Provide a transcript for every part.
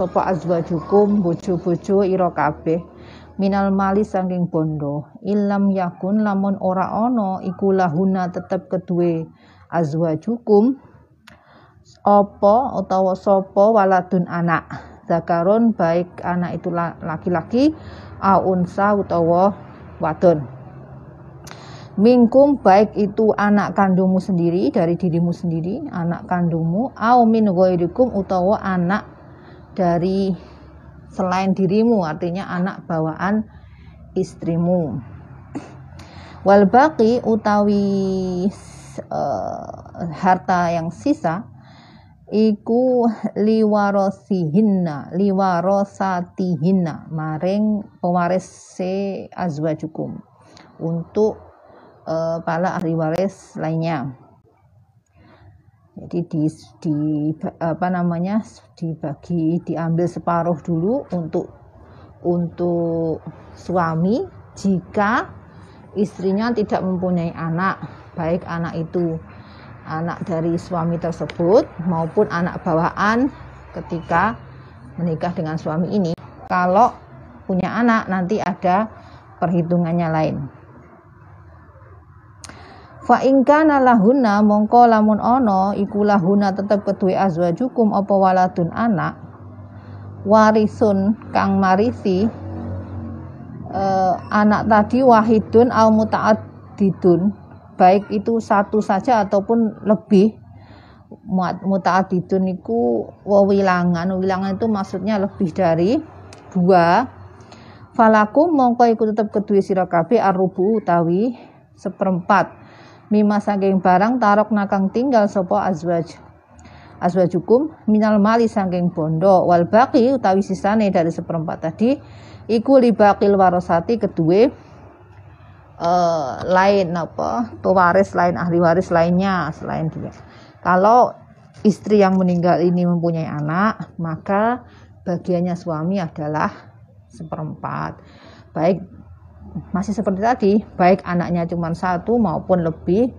sapa azwajukum bojo-bojo ira kabeh. Minal mali saking bondo. Ilam yakun lamun ora ana iku lahuna tetep kedue. Azwajukum apa utawa sapa waladun anak? Zakarun baik anak itu laki-laki aunsa utawa wadon. Mingkum baik itu anak kandungmu sendiri dari dirimu sendiri, anak kandungmu, au min utawa anak dari selain dirimu, artinya anak bawaan istrimu. Wal baqi utawi uh, harta yang sisa iku liwarosihinna liwarosatihinna maring pewaris se azwajukum untuk uh, para ahli waris lainnya. Jadi di, di apa namanya dibagi diambil separuh dulu untuk untuk suami jika istrinya tidak mempunyai anak, baik anak itu anak dari suami tersebut maupun anak bawaan ketika menikah dengan suami ini. Kalau punya anak nanti ada perhitungannya lain. Fa in kana lahunna mongko lamun ana iku lahuna tetep kedue azwajukum apa waladun anak warisun kang marisi uh, anak tadi wahidun al muta'addidun baik itu satu saja ataupun lebih muta'addidun itu wilangan wilangan itu maksudnya lebih dari dua. Falakum mongko iku tetep kedue sira kabeh arubu utawi seperempat mima saking barang tarok nakang tinggal sopo azwaj. Azwajukum minal mali saking bondo wal baki utawi sisane dari seperempat tadi iku libakil warosati kedua uh, lain apa pewaris lain ahli waris lainnya selain dia. Kalau istri yang meninggal ini mempunyai anak maka bagiannya suami adalah seperempat. Baik masih seperti tadi, baik anaknya cuma satu maupun lebih,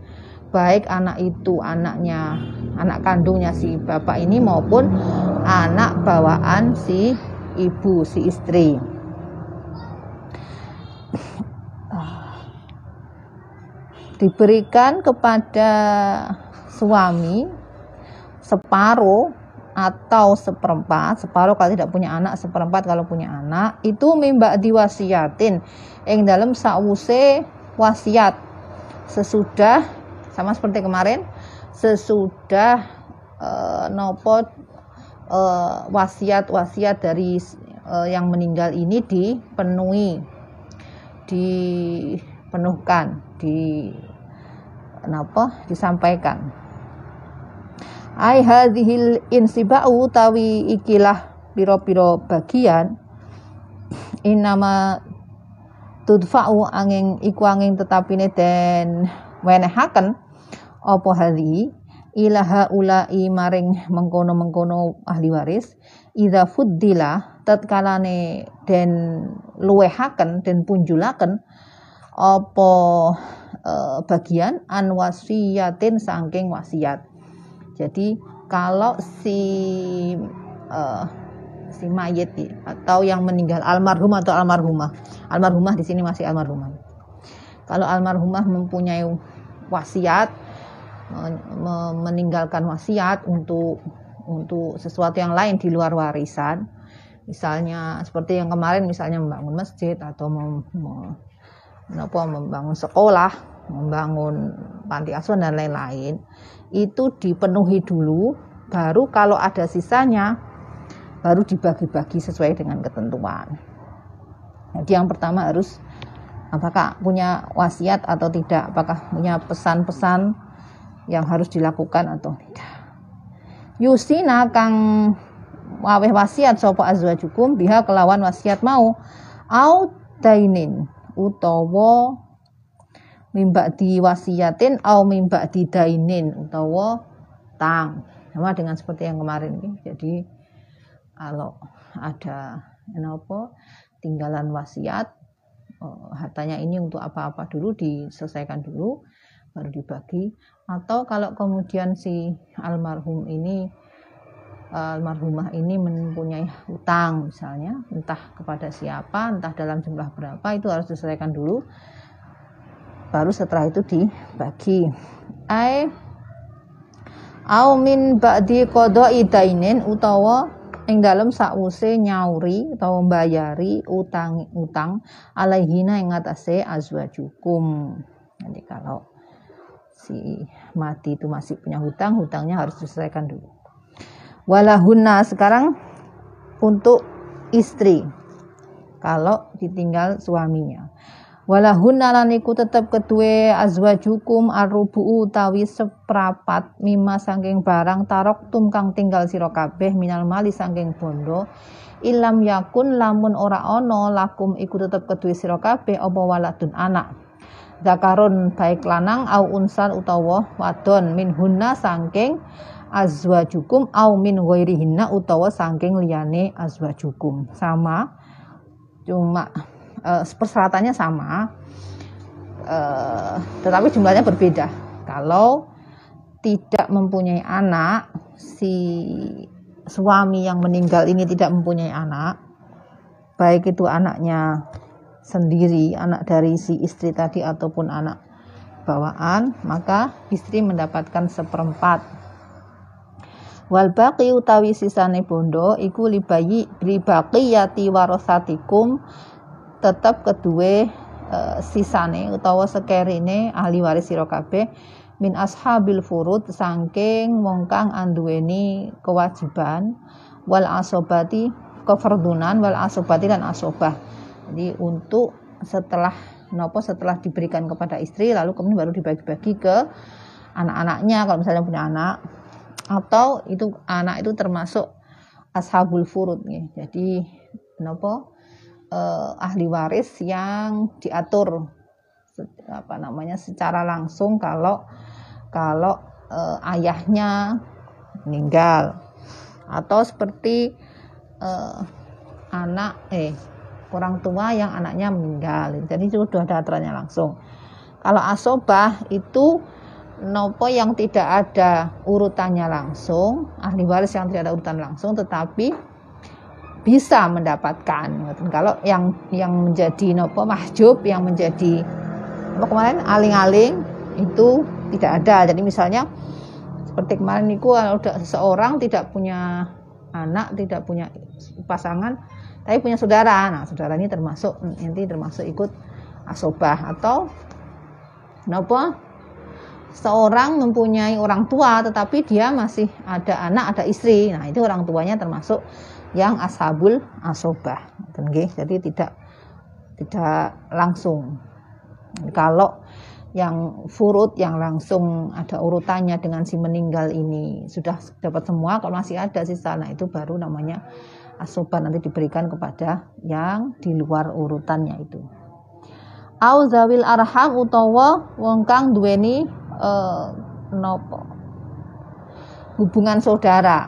baik anak itu anaknya anak kandungnya si bapak ini maupun anak bawaan si ibu si istri. Diberikan kepada suami separuh atau seperempat separuh kalau tidak punya anak seperempat kalau punya anak itu mimba diwasiatin. Yang dalam sause wasiat. Sesudah sama seperti kemarin sesudah uh, nopo uh, wasiat wasiat dari uh, yang meninggal ini dipenuhi dipenuhkan di apa disampaikan ai hadhil insibau tawi ikilah piro-piro bagian. Inama tudfa'u angin iku angin tetapine den wenehaken. Apa hadhi? Ilaha ulai maring mengkono-mengkono ahli waris. Idza fuddila tatkalane den luwehaken den punjulaken apa e, bagian an saking wasiat jadi kalau si uh, si mayit atau yang meninggal almarhum atau almarhumah, almarhumah di sini masih almarhumah. Kalau almarhumah mempunyai wasiat, meninggalkan wasiat untuk untuk sesuatu yang lain di luar warisan, misalnya seperti yang kemarin misalnya membangun masjid atau mem, mem, membangun sekolah, membangun panti asuhan dan lain-lain itu dipenuhi dulu baru kalau ada sisanya baru dibagi-bagi sesuai dengan ketentuan. Jadi yang pertama harus apakah punya wasiat atau tidak apakah punya pesan-pesan yang harus dilakukan atau tidak. Yusina kang waweh wasiat sopo azwajukum biha kelawan wasiat mau au dainin utawa mimba di wasiatin au mimba di dainin utawa tang. Sama dengan seperti yang kemarin nih. jadi kalau ada apa tinggalan wasiat oh, hartanya ini untuk apa-apa dulu diselesaikan dulu baru dibagi. Atau kalau kemudian si almarhum ini almarhumah ini mempunyai hutang misalnya entah kepada siapa entah dalam jumlah berapa itu harus diselesaikan dulu baru setelah itu dibagi. Ai au min ba'di qada'i dainin utawa ing dalam sause nyauri atau membayari utang utang alaihina ing atase azwajukum. Jadi kalau si mati itu masih punya hutang hutangnya harus diselesaikan dulu. Walahunna sekarang untuk istri. Kalau ditinggal suaminya walahunna laniku tetap ketue azwajukum arubu utawi seprapat mima sangking barang tarok tum kang tinggal sira kabeh minal mali sangking bondo ilam yakun lamun ora ono lakum iku tetep kedue sira kabeh apa waladun anak zakarun baik lanang au unsan utawa wadon min hunna sangking azwajukum au min ghairihinna utawa saking liyane azwajukum. Sama cuma uh, persyaratannya sama. Uh, tetapi jumlahnya berbeda. Kalau tidak mempunyai anak, si suami yang meninggal ini tidak mempunyai anak, baik itu anaknya sendiri, anak dari si istri tadi ataupun anak bawaan, maka istri mendapatkan seperempat wal baqi utawi sisane bondo iku libayi yati warosatikum tetap kedue uh, sisane utawa sekerine ahli waris sira kabeh min ashabil furud sangking wong kang anduweni kewajiban wal asobati keferdunan wal asobati dan asobah jadi untuk setelah nopo setelah diberikan kepada istri lalu kemudian baru dibagi-bagi ke anak-anaknya kalau misalnya punya anak atau itu anak itu termasuk ashabul furud nih. Jadi nopo eh, ahli waris yang diatur apa namanya secara langsung kalau kalau eh, ayahnya meninggal atau seperti eh, anak eh orang tua yang anaknya meninggal. Jadi sudah ada aturannya langsung. Kalau asobah itu nopo yang tidak ada urutannya langsung, ahli waris yang tidak ada urutan langsung, tetapi bisa mendapatkan. Kalau yang yang menjadi nopo mahjub, yang menjadi apa kemarin aling-aling itu tidak ada. Jadi misalnya seperti kemarin niku kalau seseorang tidak punya anak, tidak punya pasangan, tapi punya saudara. Nah, saudara ini termasuk nanti termasuk ikut asobah atau nopo seorang mempunyai orang tua tetapi dia masih ada anak ada istri nah itu orang tuanya termasuk yang ashabul asobah. Jadi tidak tidak langsung. Kalau yang furut yang langsung ada urutannya dengan si meninggal ini sudah dapat semua kalau masih ada sisa nah itu baru namanya asobah nanti diberikan kepada yang di luar urutannya itu. Au zawil arham utawa wong kang duweni uh, nopo hubungan saudara.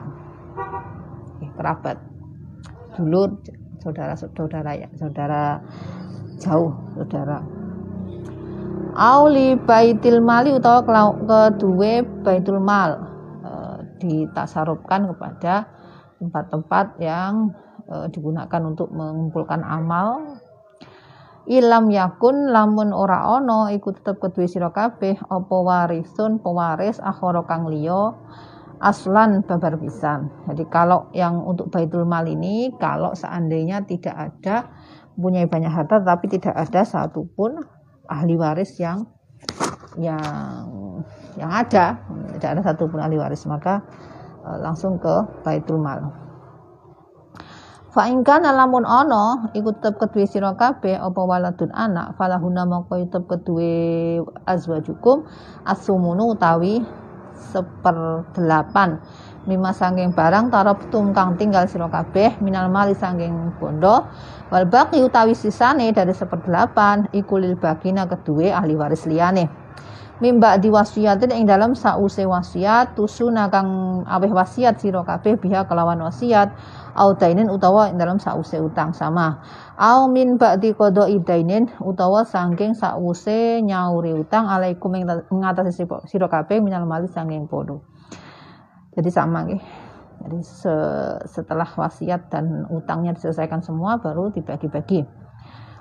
Kerabat dulu saudara saudara ya saudara jauh saudara. Auli baitil mali utawa kedua baitul mal e, ditasarupkan kepada tempat-tempat yang e, digunakan untuk mengumpulkan amal. Ilam yakun lamun ora ono iku tetep kedue sira kabeh apa warisun pewaris akhara kang liya aslan babar pisan. Jadi kalau yang untuk baitul mal ini kalau seandainya tidak ada punya banyak harta tapi tidak ada satupun ahli waris yang yang yang ada tidak ada satupun ahli waris maka eh, langsung ke baitul mal. Fa in kana lamun ana iku tetep kedue sira kabeh apa waladun anak falahuna mongko tetep kedue azwajukum asumunu utawi seperdelapan mima sangking barang tarabtum kang tinggal sira kabeh minal mali sangking bondo. Wal baqi utawi sisane dari seperdelapan iku lil bakina kedue ahli waris liyane. Mimba diwasiatin ing dalam sause wasiat tusuna kang aweh wasiat sira kabeh biha kelawan wasiat au dainin utawa dalam sause utang sama au min ba'di qada'i dainin utawa saking sause nyauri utang alaikum ing ngatasi sira kabeh minal mali saking podo. Jadi sama nggih. Jadi se setelah wasiat dan utangnya diselesaikan semua baru dibagi-bagi.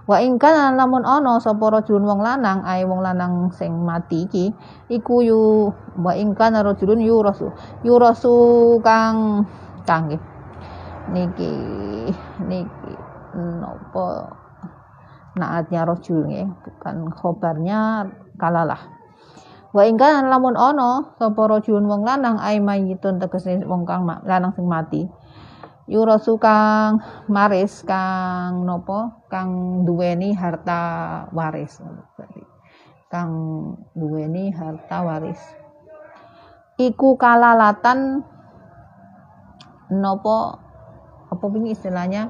Wa ingkan lamun ono sapa rajulun wong lanang ae wong lanang sing mati iki iku yu wa ingkan rajulun yurasu yurasu kang kang niki niki nopo naatnya rojul nggih bukan khobarnya kalalah. Wa ingkan lamun ono sapa rajulun wong lanang ae mayitun tegese wong kang lanang sing mati. Yurasu kang maris kang nopo? Kang duweni harta waris. Kang duweni harta waris. Iku kalalatan nopo apa ini istilahnya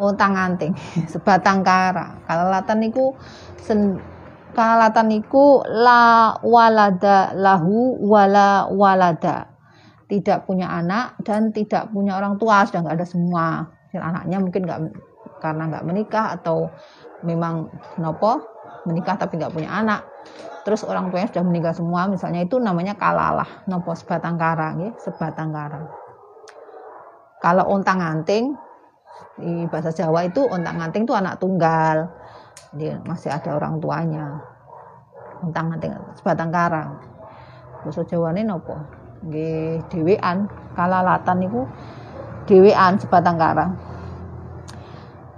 utang anting sebatang kara. Kalalatan niku sen, kalalatan niku la walada lahu wala walada. Tidak punya anak dan tidak punya orang tua sudah nggak ada semua. Anaknya mungkin nggak karena nggak menikah atau memang nopo menikah tapi nggak punya anak. Terus orang tuanya sudah meninggal semua misalnya itu namanya kalalah nopo sebatang kara ya sebatang kara. Kalau ontang anting di bahasa Jawa itu ontang anting itu anak tunggal. Jadi masih ada orang tuanya. Ontang anting sebatang kara. Bahasa Jawa ini nopo? Nggih dhewean. Kalalatan dhewean sebatang karang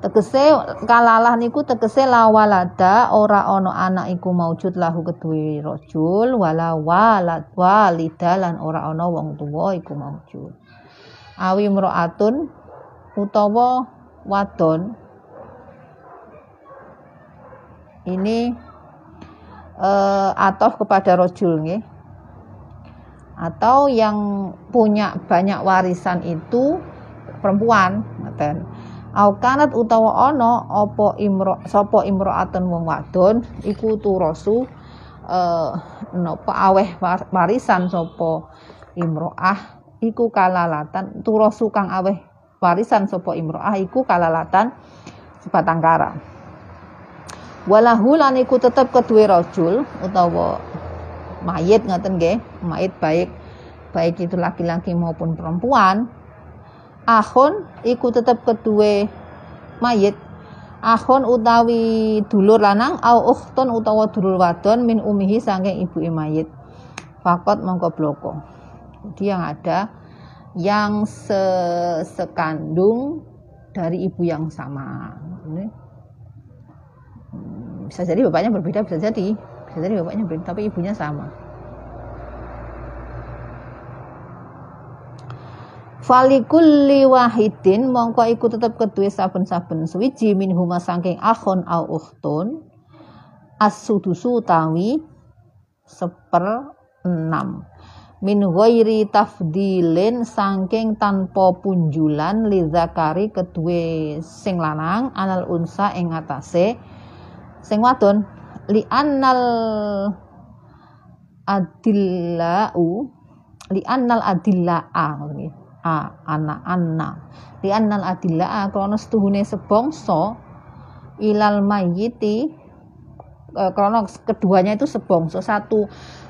tegese kalalah niku tegese lawalada ora ana anak iku maujud lahu kedue rajul wala walad walida lan ora ana wong tuwa iku maujud. Awi mraatun utawa wadon. Ini uh, atof kepada rojul nggih. Atau yang punya banyak warisan itu perempuan ngaten au kanat utawa ana apa imro sapa imro'atun wong wadon iku turasu eh napa aweh warisan sapa imro'ah iku kalalatan turasu kang aweh warisan sapa imro'ah iku kalalatan sebatang kara. Walahu lan iku tetep kedue rajul utawa mayit ngaten nggih mayit baik baik itu laki-laki maupun perempuan ahun iku tetap kedua mayit. Ahun utawi dulur lanang au ukhtun utawa dulur wadon min umihi saking ibu mayit. Fakot mongko bloko. Jadi yang ada yang se sekandung dari ibu yang sama. Hmm, bisa jadi bapaknya berbeda bisa jadi. Jadi bapaknya beda tapi ibunya sama. Falikulli wahidin mongko iku tetep kedue saben-saben suwiji min huma saking akhon au ukhtun as-sudusu tawi seper enam min ghairi tafdilin saking tanpa punjulan li zakari kedue sing lanang anal unsa ing atase sing wadon. Li annal adillau li annal adillaa a ana anna. Li annal adillaa krana setuhune sebangsa ilal mayiti e, krana keduanya itu sebangsa. Satu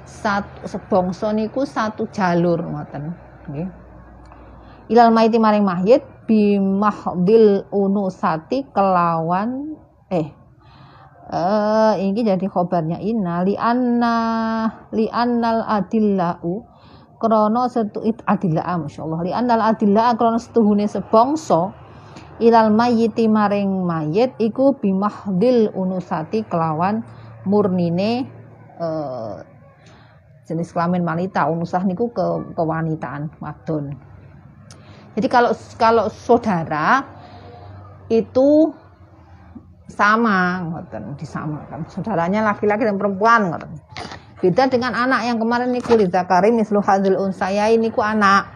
satu sebangsa niku satu jalur ngoten. Nggih. Ilal mayiti maring mahyit bimahdil unusati kelawan eh uh, ini jadi khobarnya. Inna li anna li annal adillau krono setu it adillah masyaallah li annal adillah krono setuhune sebangsa ilal mayyiti maring mayit iku bimahdil unusati kelawan murnine uh, jenis kelamin wanita unusah niku ke kewanitaan wadon. Jadi kalau kalau saudara itu sama ngoten disamakan. Saudaranya laki-laki dan perempuan ngoten. Beda dengan anak yang kemarin niku zakari mislu hadil unsaya ini ku anak.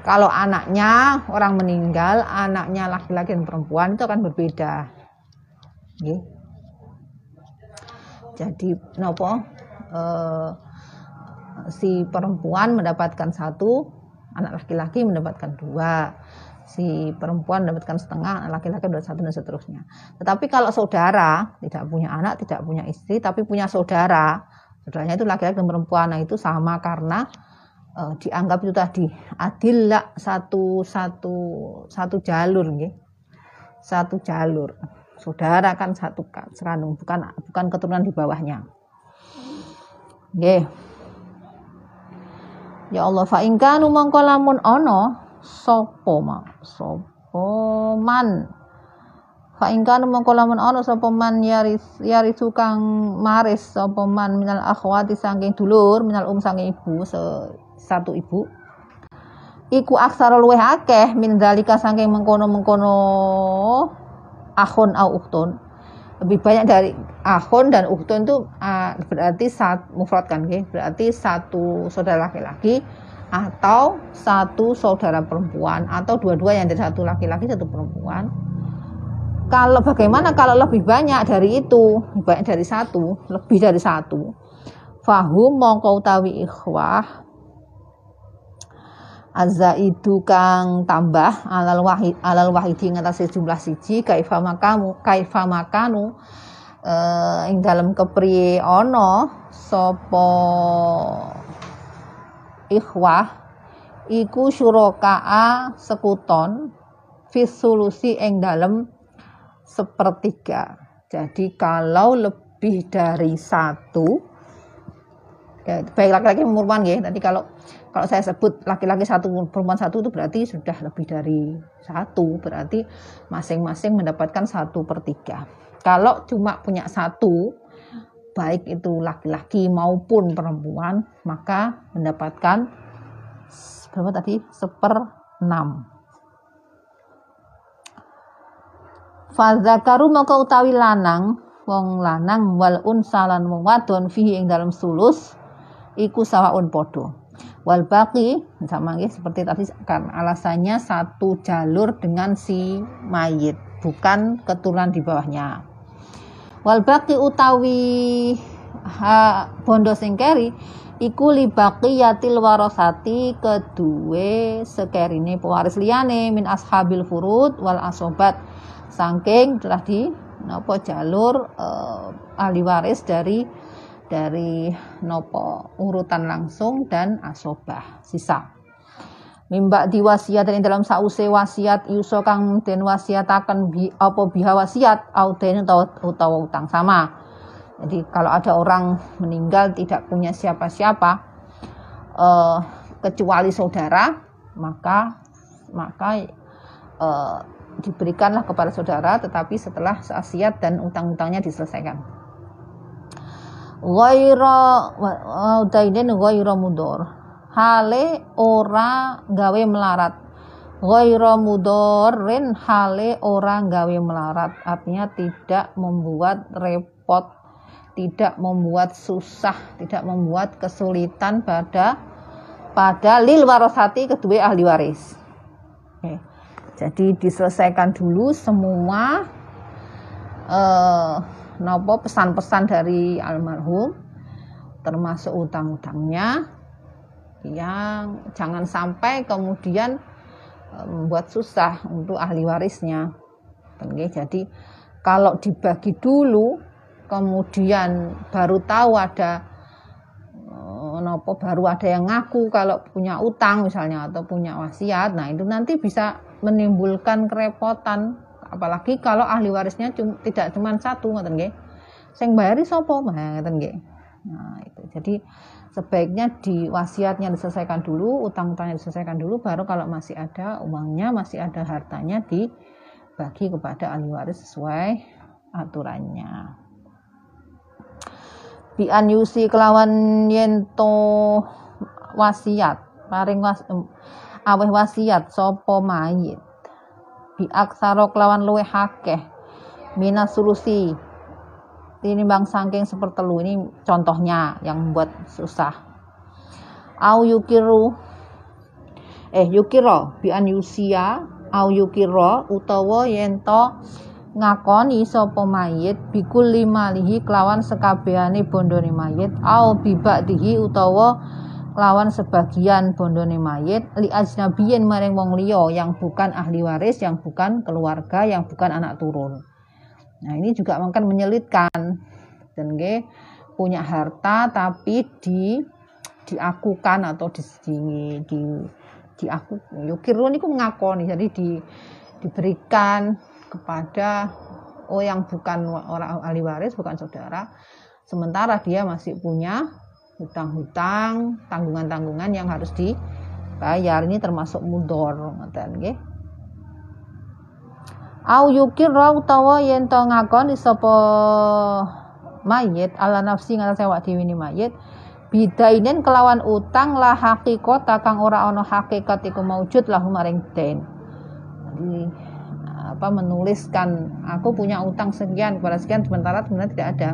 Kalau anaknya orang meninggal anaknya laki-laki dan perempuan itu akan berbeda. Jadi nopo uh, si perempuan mendapatkan satu anak laki-laki mendapatkan dua si perempuan mendapatkan setengah, laki-laki dapat satu dan seterusnya. Tetapi kalau saudara tidak punya anak, tidak punya istri, tapi punya saudara, saudaranya itu laki-laki dan perempuan, nah itu sama karena uh, dianggap itu tadi adillah satu satu satu jalur nggih. Satu jalur. Saudara kan satu serandung bukan bukan keturunan di bawahnya. Nggih. Ya Allah fa in kanu mongko lamun ana sapa ma sapa man? Fa in kanu mongko lamun ana sapa man yaris yarisu kang maris sapa man minal akhwati saking dulur minal um saking ibu se, satu ibu. Iku aksara luweh akeh min dalika saking mengkono-mengkono akhun au uhtun lebih banyak dari akhun dan uhtun itu uh, berarti saat mufrad kan okay? berarti satu saudara laki-laki atau satu saudara perempuan atau dua-dua yang dari satu laki-laki satu perempuan. Kalau bagaimana? Kalau lebih banyak dari itu banyak dari satu lebih dari satu. Fahum mongko utawi ikhwah azaidu kang tambah alal wahid alal wahidi ngatasé jumlah siji kaifa makamu kaifa makanu uh, ing dalam kepriye ana sapa ikhwah iku syurakaa sekuton fisulusi ing dalam sepertiga. Jadi kalau lebih dari satu ya, baik laki-laki perempuan ya nanti kalau kalau saya sebut laki-laki satu perempuan satu itu berarti sudah lebih dari satu. Berarti masing-masing mendapatkan satu per tiga. Kalau cuma punya satu baik itu laki-laki maupun perempuan maka mendapatkan berapa tadi? Seper enam. Fadzakaru maka utawi lanang. Wong lanang wal unsalan wong wadon fihi ing dalam sulus iku sawaun wal baqi sama ya, seperti tadi kan alasannya satu jalur dengan si mayit bukan keturunan di bawahnya. Wal baqi utawi ha, bondo singkeri iku li baqiyatil warasati kedue sekerine pewaris liyane min ashabil furud wal asobat. Saking telah di napa jalur uh, ahli waris dari dari nopo urutan langsung dan asobah sisa. Mimba diwasiat dan dalam sause wasiat yuso kang den wasiataken bi apa biha wasiat au den utawa utang sama. Jadi kalau ada orang meninggal tidak punya siapa-siapa eh, kecuali saudara maka maka eh, diberikanlah kepada saudara tetapi setelah wasiat dan utang-utangnya diselesaikan ghaira utaiden ghaira mudor hale ora gawe melarat. Ghaira mudorin hale ora gawe melarat. Artinya tidak membuat repot tidak membuat susah tidak membuat kesulitan pada pada lil warasati kedua ahli waris. Oke. jadi diselesaikan dulu semua uh, nopo pesan-pesan dari almarhum termasuk utang-utangnya yang jangan sampai kemudian eh, membuat susah untuk ahli warisnya. Jadi kalau dibagi dulu kemudian baru tahu ada eh, nopo baru ada yang ngaku kalau punya utang misalnya atau punya wasiat nah itu nanti bisa menimbulkan kerepotan apalagi kalau ahli warisnya cum, tidak cuma satu ngoten nggih. Sing bayari sapa ngoten nggih. Nah itu. Jadi sebaiknya di wasiatnya diselesaikan dulu utang-utangnya diselesaikan dulu baru kalau masih ada uangnya masih ada hartanya dibagi kepada ahli waris sesuai aturannya. Bi an yusi kelawan yento wasiat paring was aweh wasiat sapa mayit bi aksaro kelawan luwe hakeh mina solusi ini bang sangking sepertelu. Ini contohnya yang membuat susah. Au yukiru. Eh yukiro. Bi an yusia. Au yukiro utawa yento ngakoni sapa mayit bikul lima lihi kelawan sekabehane bondone mayit. Au bibak dihi utawa lawan sebagian bondone mayit li ajnabiyin maring wong liya yang bukan ahli waris, yang bukan keluarga, yang bukan anak turun. Nah, ini juga akan menyelitkan. Dan ge punya harta tapi di diakukan atau di di, di diaku yukiru niku mengakoni jadi di diberikan kepada oh yang bukan orang ahli waris bukan saudara. Sementara dia masih punya hutang-hutang tanggungan-tanggungan yang harus dibayar. Ini termasuk mudor ngoten nggih. Au yukira utawa yen to ngakoni sapa mayit ala nafsi ngatasé awak dhewe ni mayit. Bidainen kelawan utang lah hakikat kang ora ana hakikat iku maujud lahu maring den. Jadi apa menuliskan aku punya utang sekian kepada sekian sementara sebenarnya tidak ada.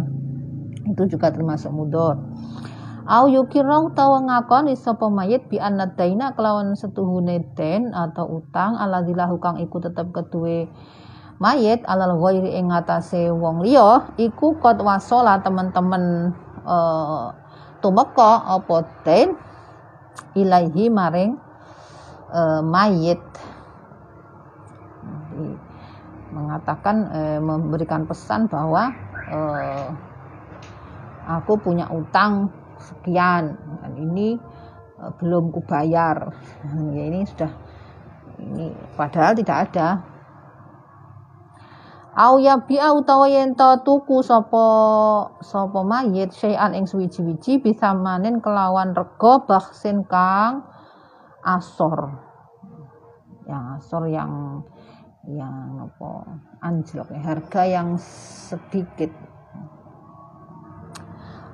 Itu juga termasuk mudor au yukira utawa ngakon sapa mayit bi annadaina kelawan setuhune den atau utang aladilahu kang iku tetep keduwe mayit alal ghairi ing ngatasé wong liya iku kot wasola teman-teman uh, tumeka apa den ilahi maring uh, mayit. Mengatakan uh, memberikan pesan bahwa uh, aku punya utang sekian. Dan ini uh, belum kubayar. Ya ini sudah ini padahal tidak ada. Au ya bi'a utawa yen tuku sapa sapa mayit syai'an ing suwiji-wiji bisa manen kelawan rega baksin kang asor. Yang asor yang yang apa anjlok harga yang sedikit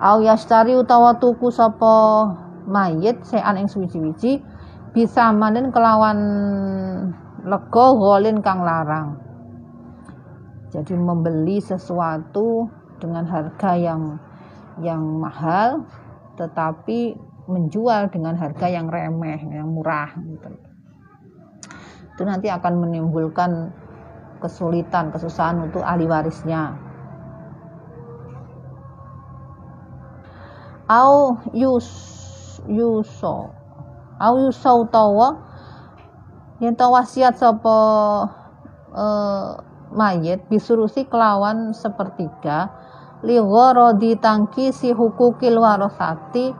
au yastari utawa tuku sapa mayit syai'an ing suwiji-wiji bisa manen kelawan lega golin kang larang jadi membeli sesuatu dengan harga yang yang mahal tetapi menjual dengan harga yang remeh, yang murah gitu. Itu nanti akan menimbulkan kesulitan, kesusahan untuk ahli warisnya. Au yus yuso. Au yuso utawa yen wasiat sapa eh, mayit bisurusi kelawan sepertiga. Rodi tangki si hukukil warosati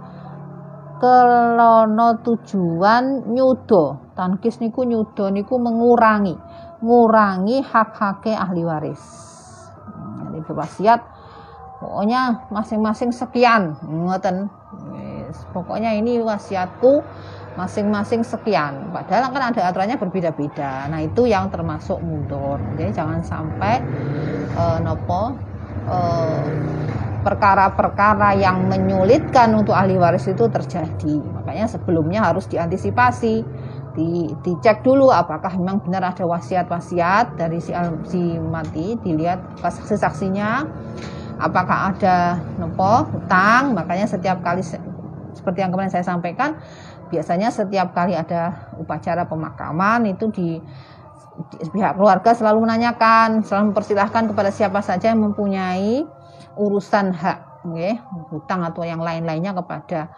kelono tujuan nyudo. Tangkis niku nyudo niku mengurangi. Ngurangi hak-hake ahli waris. Jadi berwasiat pokoknya masing-masing sekian ngoten. Pokoknya ini wasiatku masing-masing sekian. Padahal kan ada aturannya berbeda-beda. Nah itu yang termasuk mundur. Jadi jangan sampai uh, nopo uh, perkara-perkara yang menyulitkan untuk ahli waris itu terjadi. Makanya sebelumnya harus diantisipasi di, dicek dulu apakah memang benar ada wasiat-wasiat dari si, si mati dilihat saksi-saksinya apakah ada nopo hutang makanya setiap kali seperti yang kemarin saya sampaikan biasanya setiap kali ada upacara pemakaman itu di, di pihak keluarga selalu menanyakan, selalu mempersilahkan kepada siapa saja yang mempunyai urusan hak, okay, hutang atau yang lain-lainnya kepada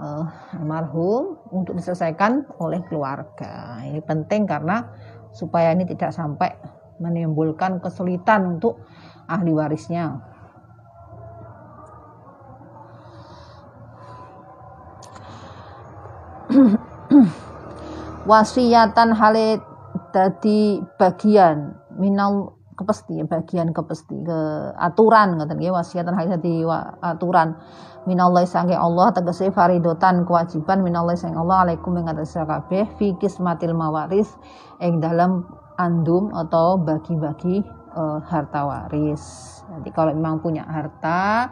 uh, almarhum untuk diselesaikan oleh keluarga. Ini penting karena supaya ini tidak sampai menimbulkan kesulitan untuk ahli warisnya. Wasiatan hale dadi bagian minal kepesti bagian kepesti ke aturan ngoten nggih wasiatan hale dadi aturan minallah sange Allah tegese faridotan kewajiban minallah sang Allah alaikum ing atas kabeh fi kismatil mawaris ing dalam andum atau bagi-bagi uh, harta waris. Nanti kalau memang punya harta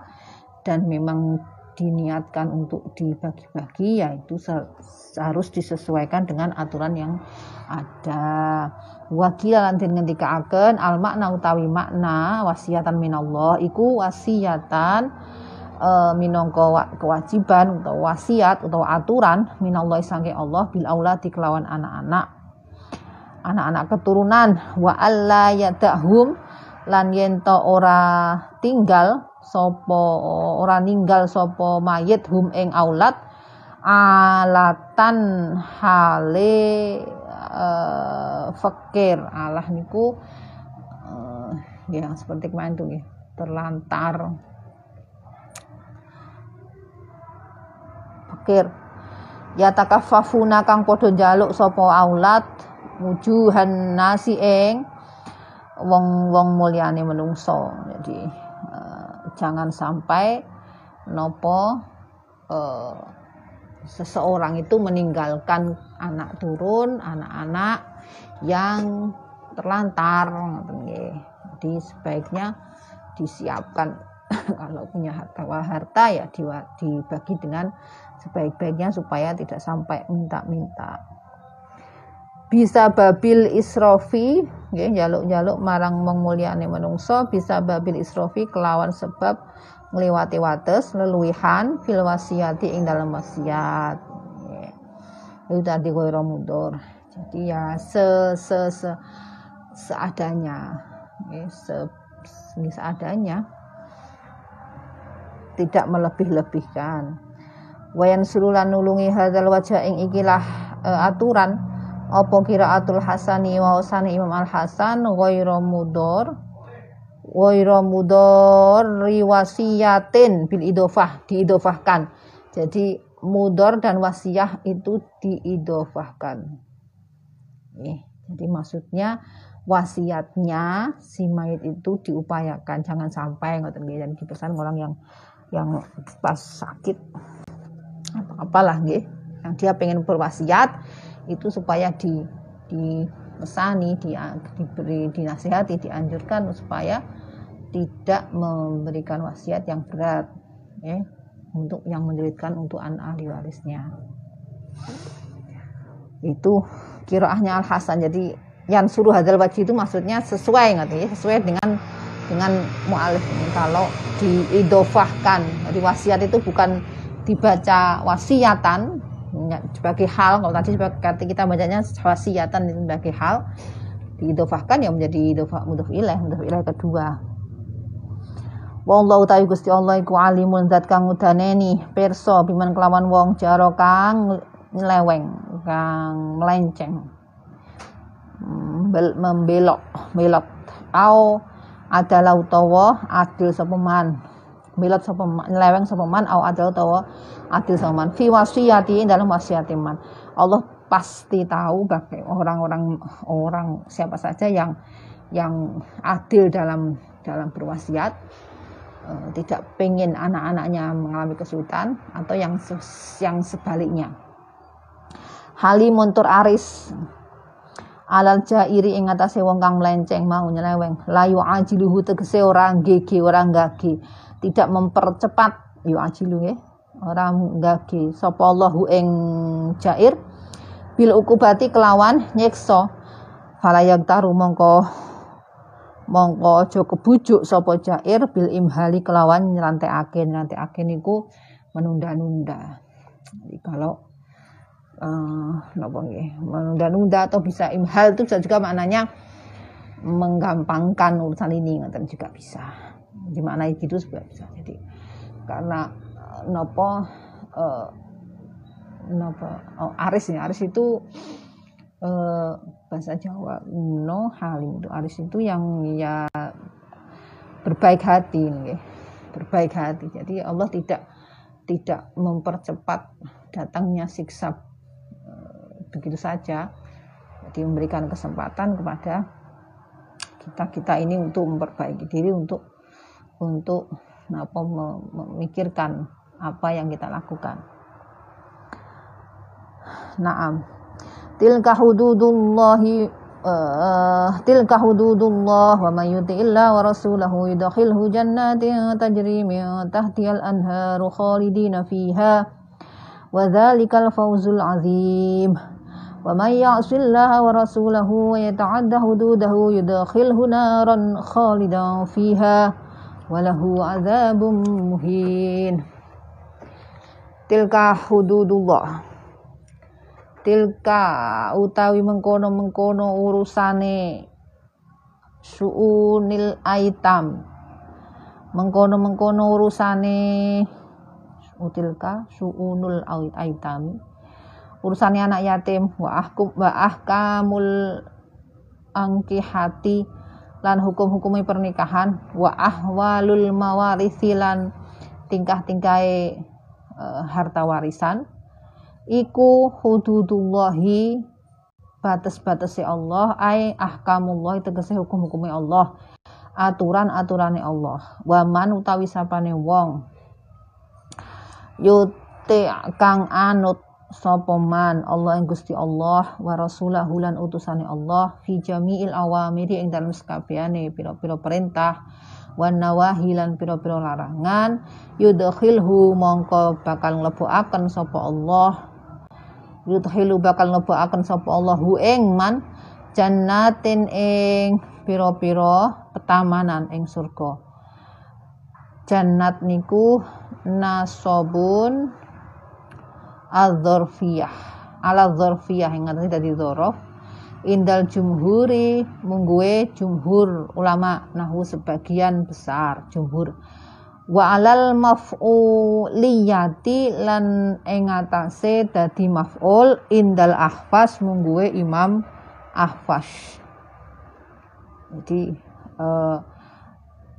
dan memang diniatkan untuk dibagi-bagi ya itu harus disesuaikan dengan aturan yang ada. Wakil lantin akan al makna utawi makna wasiatan minallah iku wasiatan e, minangka kewajiban atau wasiat atau aturan minallah sangke Allah bil auladi kelawan anak-anak. Anak-anak keturunan wa alla yadahum lan yento ora tinggal sopo ora ninggal sopo mayit hum ing aulat alatan hale uh, fakir. Alah niku uh, ya seperti kemarin tuh ya terlantar. Fakir. Ya takaffafuna kang padha njaluk sapa aulat wujuhan nasi ing wong-wong mulyane menungso. Jadi jangan sampai nopo uh, seseorang itu meninggalkan anak turun anak-anak yang terlantar jadi sebaiknya disiapkan. Kalau punya harta harta ya dibagi dengan sebaik-baiknya supaya tidak sampai minta-minta bisa babil isrofi ya jaluk-jaluk marang menguliane menungso bisa babil isrofi kelawan sebab ngliwati wates leluwihan fil wasiati ing dalam wasiat itu tadi koiro mundur. Jadi ya se se, se seadanya ya, se, seadanya tidak melebih-lebihkan. Wayan surulan nulungi hadzal wajah ing ikilah uh, aturan apa kiraatul hasani wa usani Imam Al Hasan ghairu mudor ghairu mudor riwasiyatin bil idofah diidofahkan jadi mudor dan wasiyah itu diidofahkan eh, jadi maksudnya wasiatnya si mayit itu diupayakan. Jangan sampai ngoten nggih dan pesan orang yang yang pas sakit apa apalah nggih yang dia pengen berwasiat itu supaya di dipesani, di, diberi dinasihati, dianjurkan supaya tidak memberikan wasiat yang berat ya untuk yang menjeritkan untuk anak ahli warisnya. Itu kiroahnya al Hasan jadi yang suruh hadal wajib itu maksudnya sesuai nggak ya? Sesuai dengan dengan mualif ini. Kalau diidofahkan jadi wasiat itu bukan dibaca wasiatan sebagai hal kalau tadi sebagai kita bacanya wasiatan sebagai hal diidofahkan ya menjadi idofah mudhof ilaih mudhof ilaih kedua. Wallahu ta'ala Gusti Allah iku alimun zat kang udaneni perso biman kelawan wong jaro kang nyeleweng kang melenceng membelok belok. Au adalah utawa adil sapa man belok sapa nyeleweng sapa man au adalah utawa adil saman fi wasiyati dalam wasiat man. Allah pasti tahu bagi orang-orang orang siapa saja yang yang adil dalam dalam berwasiat. Uh, tidak pengen anak-anaknya mengalami kesulitan atau yang yang sebaliknya. Halimun tur aris alal jairi ing atase wong kang melenceng mau nyeleweng. Layu ajiluhu tegese orang gege orang gage tidak mempercepat. Yu ajilu nggih. Orang gage sapa Allahu ing jair? Bil ukubati kelawan nyekso falayak taru mongko mongko aja kebujuk sapa jair bil imhali kelawan nyrantekake. Nyrantekake niku menunda-nunda. Kalau uh, nggih menunda-nunda atau bisa imhal itu juga maknanya menggampangkan urusan ini ngoten juga bisa. Di mana itu juga bisa. Jadi karena nopo uh, nopo oh, aris ya aris itu uh, bahasa Jawa no halim itu aris itu yang ya berbaik hati nih berbaik hati jadi Allah tidak tidak mempercepat datangnya siksa begitu saja jadi memberikan kesempatan kepada kita kita ini untuk memperbaiki diri untuk untuk apa memikirkan apa yang kita lakukan. Naam. Tilka hududullahi uh, tilka hududullah wa may yuti'illah wa rasulahu yudkhilhu jannatin tajri min tahtihal anharu khalidina fiha wa dzalikal fawzul azim ya'sillaha wa rasulahu wa yata'adda hududahu yudkhilhu naran khalidan fiha wa lahu 'adzabun muhin. Tilka hududullah. Tilka utawi mengkono mengkono urusane suunil aitam. Mengkono mengkono urusane utilka suunul aitam urusane anak yatim. Wa ahkum wa ahkamul angkihati. Lan hukum-hukumnya pernikahan. Wa ahwalul mawarisi lan tingkah-tingkai uh, harta warisan. Iku hududullahi batas-batas Allah. Ai ahkamullah tegese hukum-hukumnya Allah. Aturan-aturane Allah. Waman utawi sapane wong. Yute kang anut sapa man Allah yang Gusti Allah wa rasulahu lan utusane Allah fi jami'il awamiri ing dalem sekabehane pira-pira perintah wan nawahi lan pira-pira larangan yudkhilhu mongko bakal nglebokaken sapa Allah yudhilu bakal akan sapa Allahu ing man jannatin ing piro-piro petamanan ing surga. Jannat niku nasobun adzorfiyah ala dzorfiyah yang ngerti tadi dzorof indal jumhuri mungguwe jumhur ulama nahu sebagian besar jumhur. Wa alal maf'uliyati lan ing atase dadi maf'ul indal ahfas mungguwe Imam Ahfas jadi eh,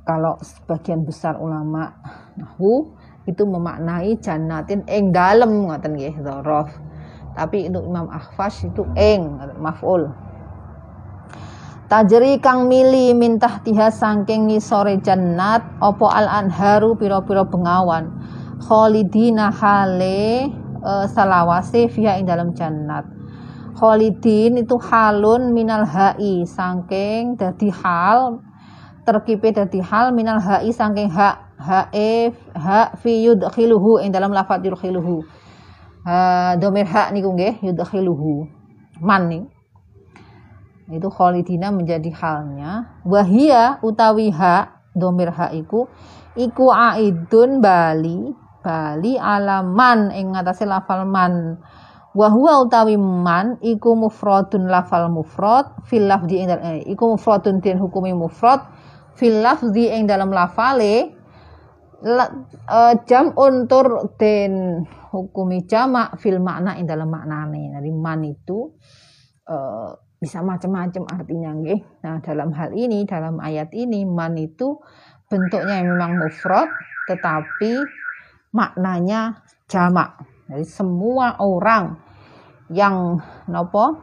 kalau sebagian besar ulama nahu itu memaknai jannatin ing dalem ngoten nggih dzaraf tapi untuk Imam Ahfas itu ing maf'ul. Tajri kang mili mintah tiha sangking ngisore jannat opo al anharu piro-piro bengawan. Khalidina hale e, salawase fiha ing dalam jannat. Khalidin itu halun minal hai sangking dadi hal terkipe dadi hal minal hai sangking hak hae ha fi yudkhiluhu ing dalam lafadz yudkhiluhu. Uh, domir hak niku nggih yudkhiluhu. Man nih itu kholidina menjadi halnya. Wahia utawi ha domir ha iku iku aidun bali bali alaman ing ngatasé lafal man. Wahua utawi man iku mufradun lafal mufrad fil lafzi ing eh, iku mufradun den hukumi mufrad fil lafzi ing dalam lafale la, uh, jam untur den hukumi jamak fil makna ing dalam maknane. Jadi man itu uh, bisa macam-macam artinya nggih. Nah, dalam hal ini dalam ayat ini man itu bentuknya memang mufrad tetapi maknanya jamak. Jadi semua orang yang nopo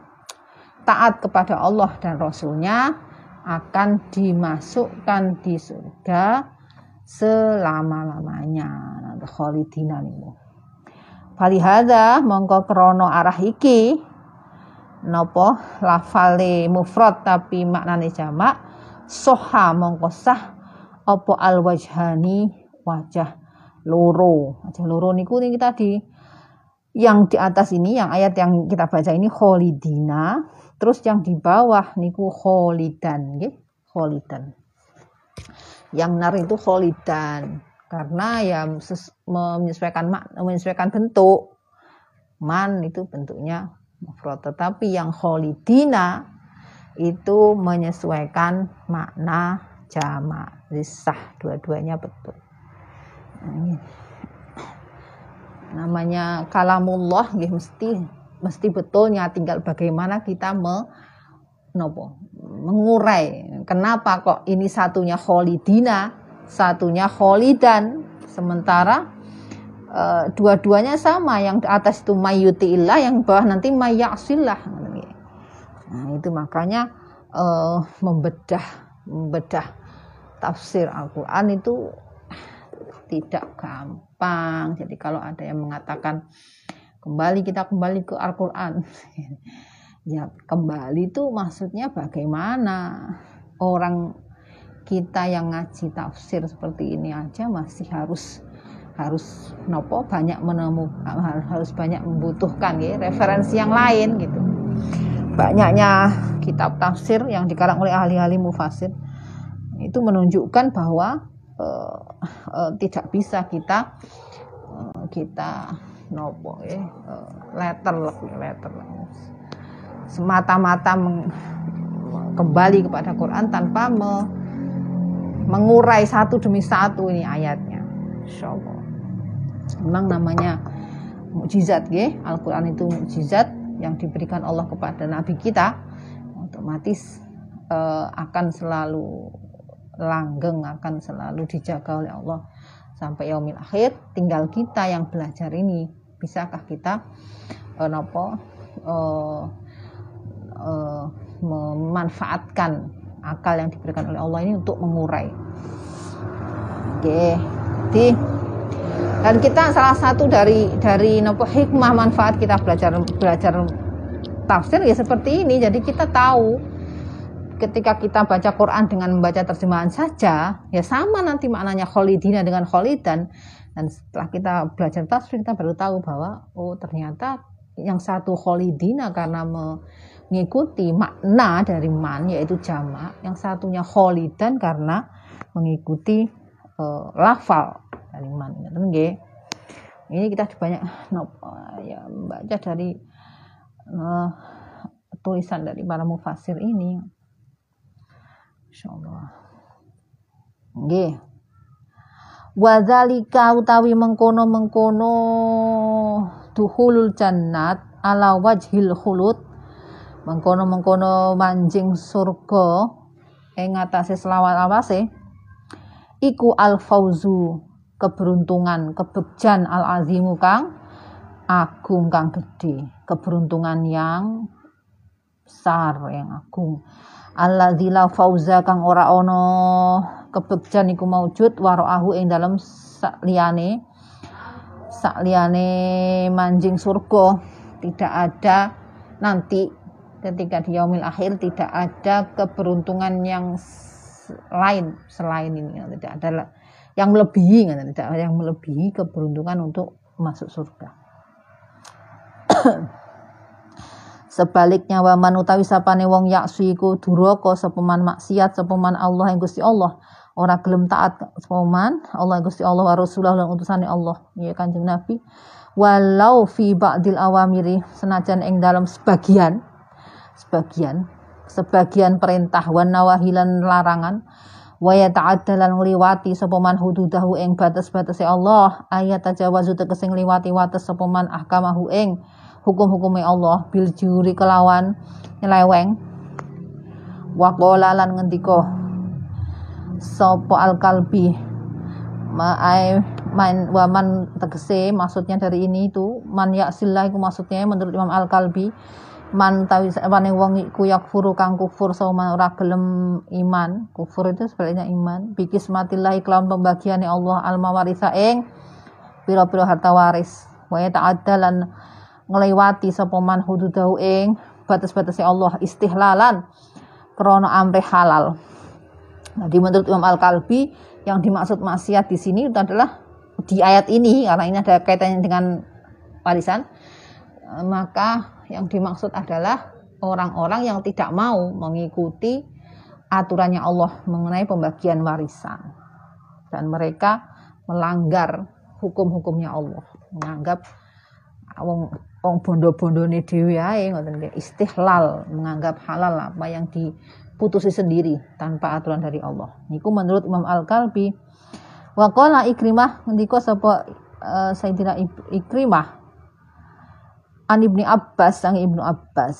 taat kepada Allah dan Rasulnya akan dimasukkan di surga selama-lamanya. Khalidina niku. Falihada mongko krono arah iki. Nopo? Lafale mufrad tapi maknane jamak. Soha mongko sah. Opo al wajhani wajah loro. Wajah loro niku ini tadi. Yang di atas ini yang ayat yang kita baca ini kholidina. Terus yang di bawah niku kholidan nggih? Kholidan yang nar itu kholidan karena ya menyesuaikan menyesuaikan bentuk. Man itu bentuknya mufrad tetapi yang kholidina itu menyesuaikan makna jamak sah dua-duanya betul. Nah, namanya kalamullah ya mesti mesti betulnya tinggal bagaimana kita me, nopo, mengurai kenapa kok ini satunya kholidina satunya kholidan sementara uh, dua-duanya sama yang atas itu mayyutiillah yang bawah nanti mayyasillah nah itu makanya uh, membedah membedah tafsir Al-Qur'an itu tidak gampang. Jadi kalau ada yang mengatakan kembali kita kembali ke Al-Qur'an ya kembali itu maksudnya bagaimana? Orang kita yang ngaji tafsir seperti ini aja masih harus harus nopo banyak menemu harus banyak membutuhkan ya referensi yang lain gitu. Banyaknya kitab tafsir yang dikarang oleh ahli-ahli mufasir itu menunjukkan bahwa uh, uh, tidak bisa kita uh, kita nopo ya letter lebih letter semata-mata kembali kepada Quran tanpa me mengurai satu demi satu ini ayatnya. Insya Allah memang namanya mukjizat ya Al-Qur'an itu mukjizat yang diberikan Allah kepada nabi kita. Otomatis uh, akan selalu langgeng akan selalu dijaga oleh Allah sampai yaumil akhir. Tinggal kita yang belajar ini. Bisakah kita uh, napa uh, uh, memanfaatkan akal yang diberikan oleh Allah ini untuk mengurai. Oke. Jadi dan kita salah satu dari dari nopo hikmah manfaat kita belajar belajar tafsir ya seperti ini. Jadi kita tahu ketika kita baca Quran dengan membaca terjemahan saja, ya sama nanti maknanya kholidina dengan kholidan. Dan setelah kita belajar tafsir, kita baru tahu bahwa, oh ternyata yang satu kholidina karena mengikuti makna dari man, yaitu jama. Yang satunya kholidan karena mengikuti uh, lafal dari man. Ini kita banyak ya, baca dari uh, tulisan dari para mufasir ini insyaallah nggih Wadzalika utawi mengkono-mengkono duhulul jannat ala wajhil khulud mengkono-mengkono manjing surga ing ngatasé selawat awase iku al fauzu keberuntungan kebegjan al azimu kang agung kang gede keberuntungan yang besar yang agung. Alladzila fauza kang ora ono kebegjan iku maujud waroahu ing dalam sakliyane sakliyane manjing surga. Tidak ada nanti ketika di yaumil akhir tidak ada keberuntungan yang lain selain ini tidak ada yang melebihi tidak ada yang melebihi keberuntungan untuk masuk surga Sebaliknya wa man utawi sapane wong yaksu iku duraka sapa man maksiat sapa man Allah yang Gusti Allah. Ora gelem taat sapa man Allah Gusti Allah wa Rasulullah lan utusane Allah. Ya Kanjeng Nabi. Walau fi ba'dil awamiri senajan ing dalam sebagian sebagian sebagian perintah wan nawahilan larangan. Wa yata'addalan ngliwati sapa man hududahu ing batas-batase Allah. Ayat tajawazu tegese ngliwati wates sapa man ahkamahu ing hukum-hukumnya Allah. Bil juri kelawan nyeleweng. Waqala lan ngendika sapa al kalbi ma'ai man waman tegese maksudnya dari ini itu man yaksillah itu maksudnya menurut Imam al kalbi man tawi wane wong iku yakfuru kang kufur sama ora gelem iman. Kufur itu sebaliknya iman. Bikis matilah kelawan pembagiannya Allah al mawarisa ing pira-pira harta waris. Wa ta'addalan ngelewati sapa man hududahu ing batas-batasnya Allah istihlalan krono amre halal. Nah, di menurut Imam Al-Kalbi yang dimaksud maksiat di sini itu adalah di ayat ini karena ini ada kaitannya dengan warisan maka yang dimaksud adalah orang-orang yang tidak mau mengikuti aturannya Allah mengenai pembagian warisan. Dan mereka melanggar hukum-hukumnya Allah. Menganggap wong wong bondo-bondone dhewe ae ngoten istihlal menganggap halal apa yang diputusi sendiri tanpa aturan dari Allah. Niku menurut Imam Al-Kalbi wa qala Ikrimah ngendika sapa uh, Sayyidina Ikrimah an Ibni Abbas sang Ibnu Abbas.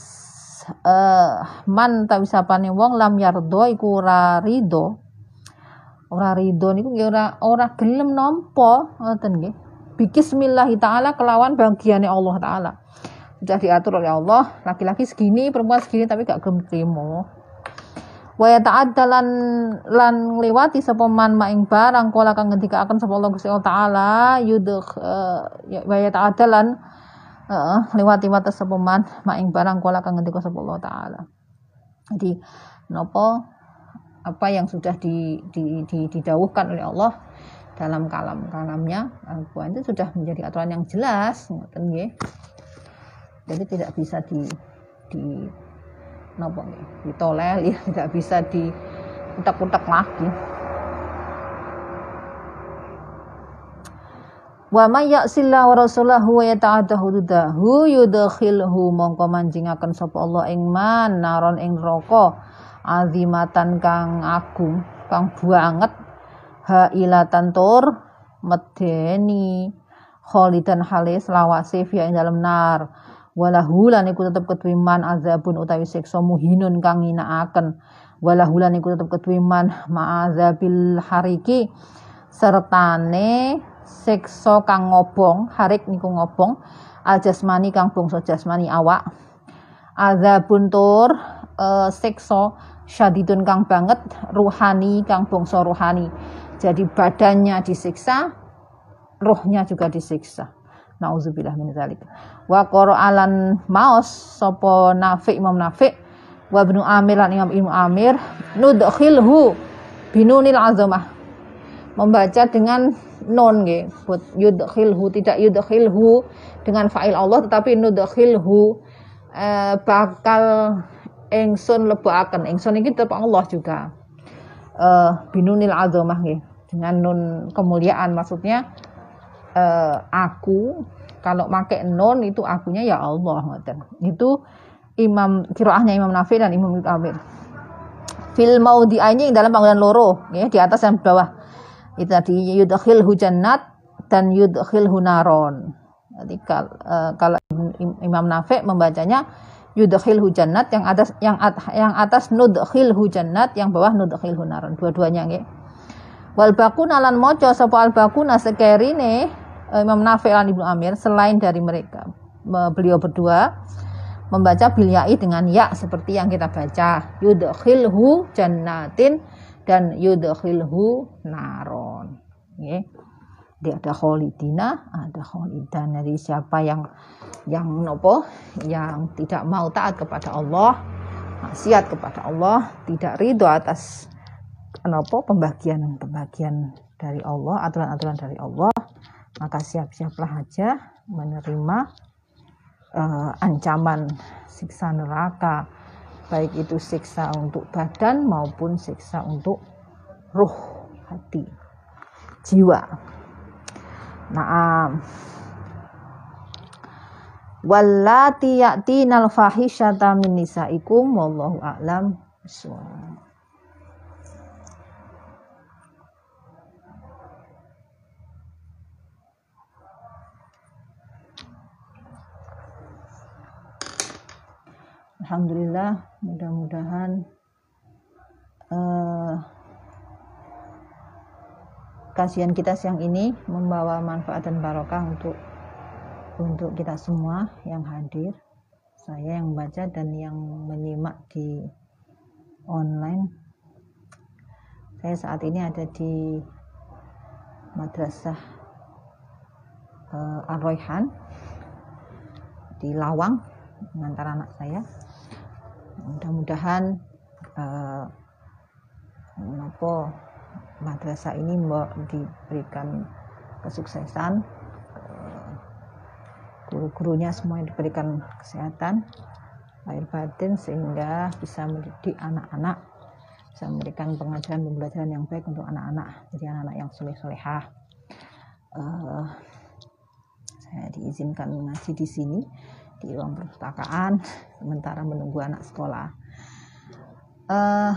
Uh, man ta wisapane wong lam yardo iku ora rido. Ora rido niku ora ora gelem nampa ngoten nggih. Bismillah ta'ala kelawan bagiannya Allah ta'ala. Sudah diatur oleh Allah laki-laki segini perempuan segini tapi gak gelem trimo wa ta'addalan lan lewati sapa man maing barang kala kang ngendika akan sapa Allah Gusti taala yudh uh, wa ta'addalan uh, lewati wates sapa maing barang kala kang ngendika sapa Allah taala jadi nopo apa yang sudah di, di, di, didawuhkan oleh Allah dalam kalam-kalamnya Al-Quran itu sudah menjadi aturan yang jelas ngoten nggih. Jadi tidak bisa di di nopo nggih, ditolel ya, tidak bisa di utak-utak lagi. Wa may ya'sillah wa rasulahu wa yata'adda hududahu yudkhilhu. Mongko manjingaken sapa Allah ing man naron ing neraka. Azimatan kang agung kang banget hailatan tur medeni. Kholidan halis lawase fi ing dalam nar. Walahu lan iku tetep ketuwi man azabun utawi siksa muhinun kang nginakaken. Walahu lan iku tetep ketuwi man ma'azabil hariki. Sertane siksa kang ngobong harik niku ngobong al jasmani kang bangsa jasmani awak azabun tur uh, siksa syadidun kang banget ruhani kang bangsa ruhani jadi badannya disiksa rohnya juga disiksa Nauzubillah min zalik. Wa alan maos sapa Nafi Imam Nafi wa Ibnu Amir lan Imam Ibnu Amir nudkhilhu binunil azamah. Membaca dengan non nggih, buat yudkhilhu tidak yudkhilhu dengan fa'il Allah tetapi nudkhilhu eh, bakal engsun lebokaken. Engsun iki tetep Allah juga. Eh, binunil azamah nggih. Dengan nun kemuliaan maksudnya eh, aku kalau pakai non itu akunya ya Allah ngoten. Itu Imam kiroahnya Imam Nafi dan Imam Ibnu. Fil maudhi'aini dalam panggilan loro ya di atas dan bawah. Itu tadi yudkhil hujannat dan yudkhil hunaron. Jadi uh, kalau Imam Nafi membacanya yudkhil hujannat yang atas yang at, yang atas nudkhil hujannat yang bawah nudkhil hunaron. Dua-duanya nggih. Wal bakuna lan maca sapa al bakuna sekerine Eh, Imam Nafi dan Ibnu Amir selain dari mereka beliau berdua membaca bilyai dengan ya seperti yang kita baca yudkhilhu jannatin dan yudkhilhu naron okay. dia ada kholidina ada kholidan dari siapa yang yang nopo yang tidak mau taat kepada Allah maksiat kepada Allah tidak ridho atas nopo pembagian pembagian dari Allah aturan-aturan dari Allah maka siap-siaplah aja menerima uh, ancaman siksa neraka. Baik itu siksa untuk badan maupun siksa untuk ruh hati jiwa. Nah wallati ya'tinal fahisyata min nisaikum wallahu a'lam Alhamdulillah mudah-mudahan uh, kajian kita siang ini membawa manfaat dan barokah untuk untuk kita semua yang hadir saya yang membaca dan yang menyimak di online. Saya saat ini ada di madrasah uh, di Lawang mengantar anak saya. Mudah-mudahan uh, madrasah ini diberikan kesuksesan uh, guru-gurunya semua diberikan kesehatan lahir batin sehingga bisa mendidik anak-anak bisa memberikan pengajaran pembelajaran yang baik untuk anak-anak jadi anak-anak yang soleh solehah uh, saya diizinkan mengaji di sini di ruang perpustakaan sementara menunggu anak sekolah. Uh,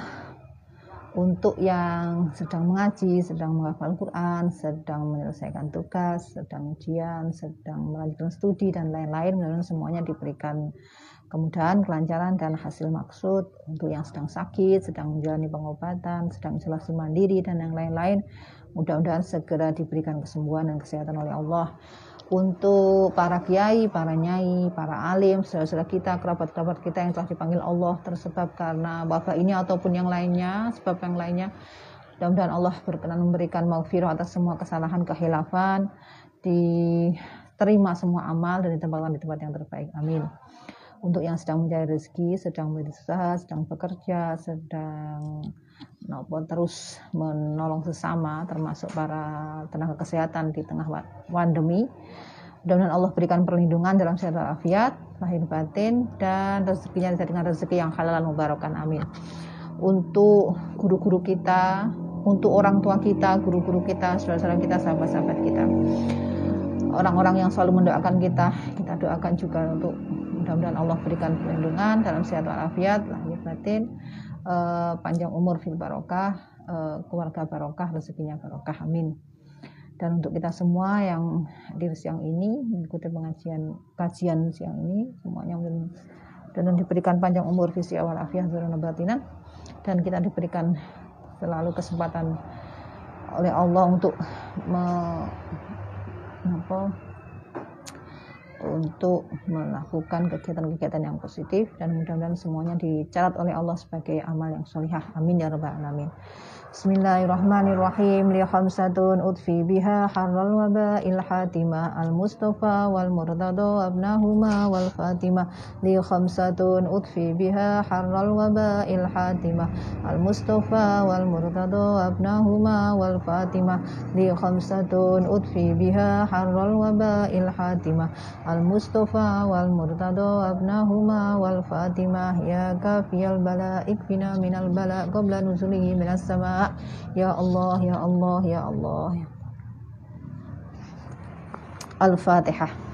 untuk yang sedang mengaji, sedang menghafal Quran, sedang menyelesaikan tugas, sedang ujian, sedang melanjutkan studi dan lain-lain, semuanya diberikan kemudahan, kelancaran dan hasil maksud untuk yang sedang sakit, sedang menjalani pengobatan, sedang isolasi mandiri dan yang lain-lain. Mudah-mudahan segera diberikan kesembuhan dan kesehatan oleh Allah untuk para kiai, para nyai, para alim, saudara-saudara kita, kerabat-kerabat kita yang telah dipanggil Allah tersebab karena wabah ini ataupun yang lainnya, sebab yang lainnya. Mudah-mudahan Allah berkenan memberikan maghfirah atas semua kesalahan kehilafan, diterima semua amal dan ditempatkan di tempat yang terbaik. Amin. Untuk yang sedang mencari rezeki, sedang berusaha, sedang bekerja, sedang maupun terus menolong sesama termasuk para tenaga kesehatan di tengah pandemi. Mudah-mudahan Allah berikan perlindungan dalam sehat walafiat, lahir batin dan rezekinya dengan rezeki yang halal dan mubarakan. Amin. Untuk guru-guru kita, untuk orang tua kita, guru-guru kita, saudara-saudara kita, sahabat-sahabat kita. Orang-orang yang selalu mendoakan kita, kita doakan juga untuk mudah-mudahan Allah berikan perlindungan dalam sehat walafiat, lahir batin uh, panjang umur fil barokah, uh, keluarga barokah, rezekinya barokah. Amin. Dan untuk kita semua yang hadir siang ini mengikuti pengajian kajian siang ini semuanya dan diberikan panjang umur visi awal afiah zurana batinan dan kita diberikan selalu kesempatan oleh Allah untuk me, apa, untuk melakukan kegiatan-kegiatan yang positif dan mudah-mudahan semuanya dicatat oleh Allah sebagai amal yang solihah. Amin ya rabbal alamin. بسم الله الرحمن الرحيم لخمسة أطفي بها حر الوباء الحاتمة المصطفى والمرتضى وابنهما والفاتمة لخمسة أطفي بها حر الوباء الحاتمة المصطفى والمرتضى وابنهما والفاتمة لخمسة أطفي بها حر الوباء الحاتمة المصطفى والمرتضى وابنهما والفاتمة يا كافي البلاء اكفنا من البلاء قبل نزوله من السماء يا الله يا الله يا الله. الفاتحة.